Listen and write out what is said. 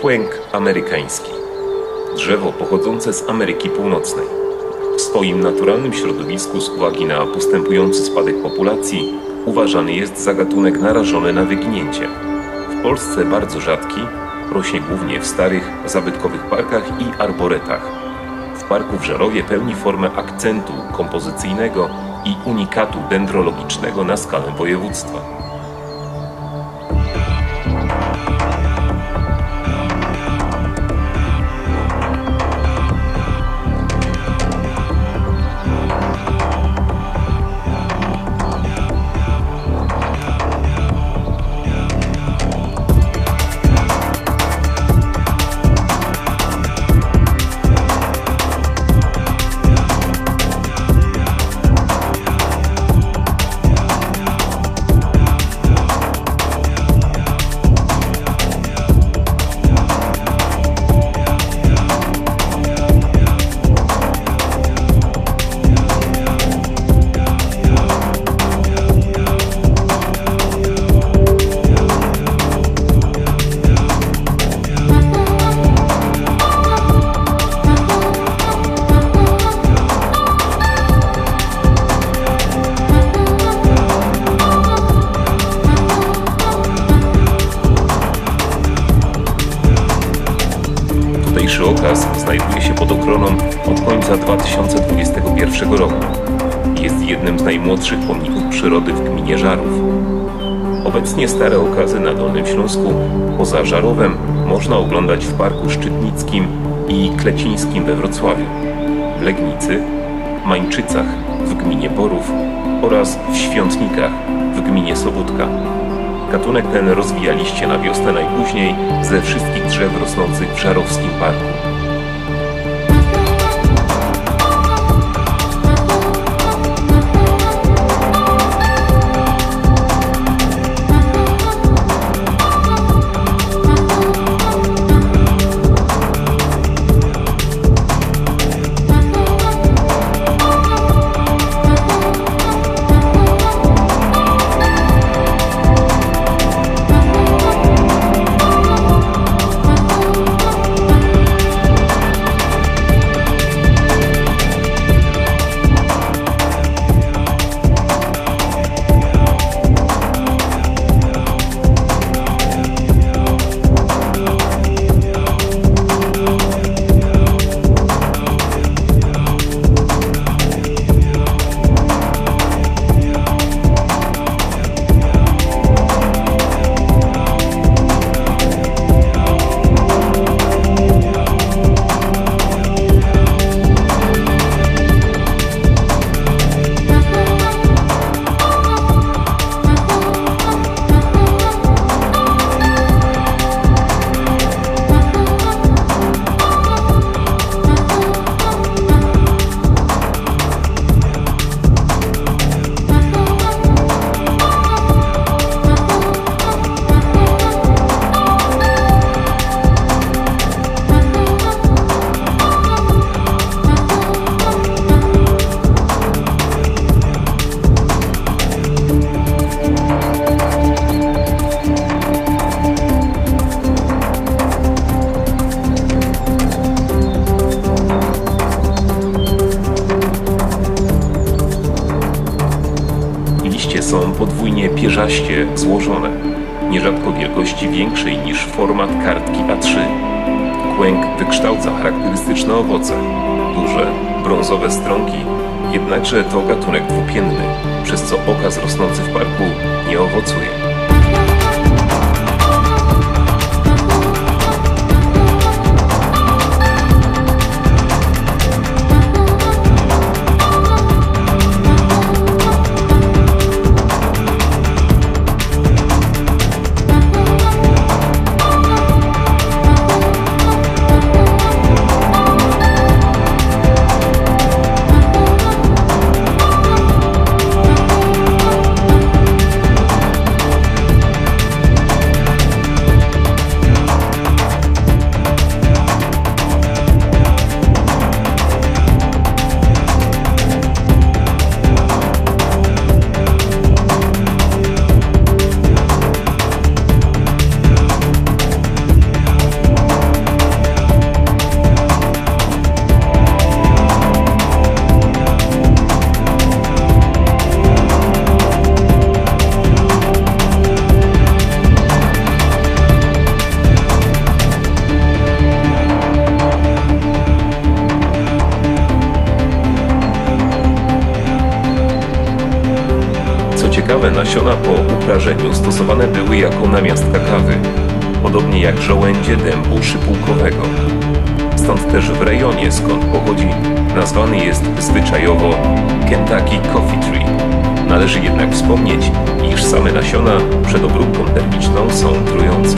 Kłęk amerykański. Drzewo pochodzące z Ameryki Północnej. W swoim naturalnym środowisku z uwagi na postępujący spadek populacji uważany jest za gatunek narażony na wyginięcie. W Polsce bardzo rzadki, rośnie głównie w starych, zabytkowych parkach i arboretach. W parku w Żerowie pełni formę akcentu kompozycyjnego i unikatu dendrologicznego na skalę województwa. Pod ochroną od końca 2021 roku. Jest jednym z najmłodszych pomników przyrody w gminie Żarów. Obecnie stare okazy na Dolnym Śląsku poza Żarowem można oglądać w Parku Szczytnickim i Klecińskim we Wrocławiu, w Legnicy, Mańczycach w gminie Borów oraz w Świątnikach w gminie Sobótka. Gatunek ten rozwijaliście na wiosnę najpóźniej ze wszystkich drzew rosnących w Żarowskim Parku. Są podwójnie pierzaście złożone, nierzadko wielkości większej niż format kartki A3. Kłęk wykształca charakterystyczne owoce, duże, brązowe strąki, jednakże to gatunek dwupienny, przez co okaz rosnący w parku nie owocuje. Nasiona po uprażeniu stosowane były jako namiastka kawy, podobnie jak żołędzie dębu szypułkowego. Stąd też w rejonie, skąd pochodzi, nazwany jest zwyczajowo Kentucky Coffee Tree. Należy jednak wspomnieć, iż same nasiona przed obróbką termiczną są trujące.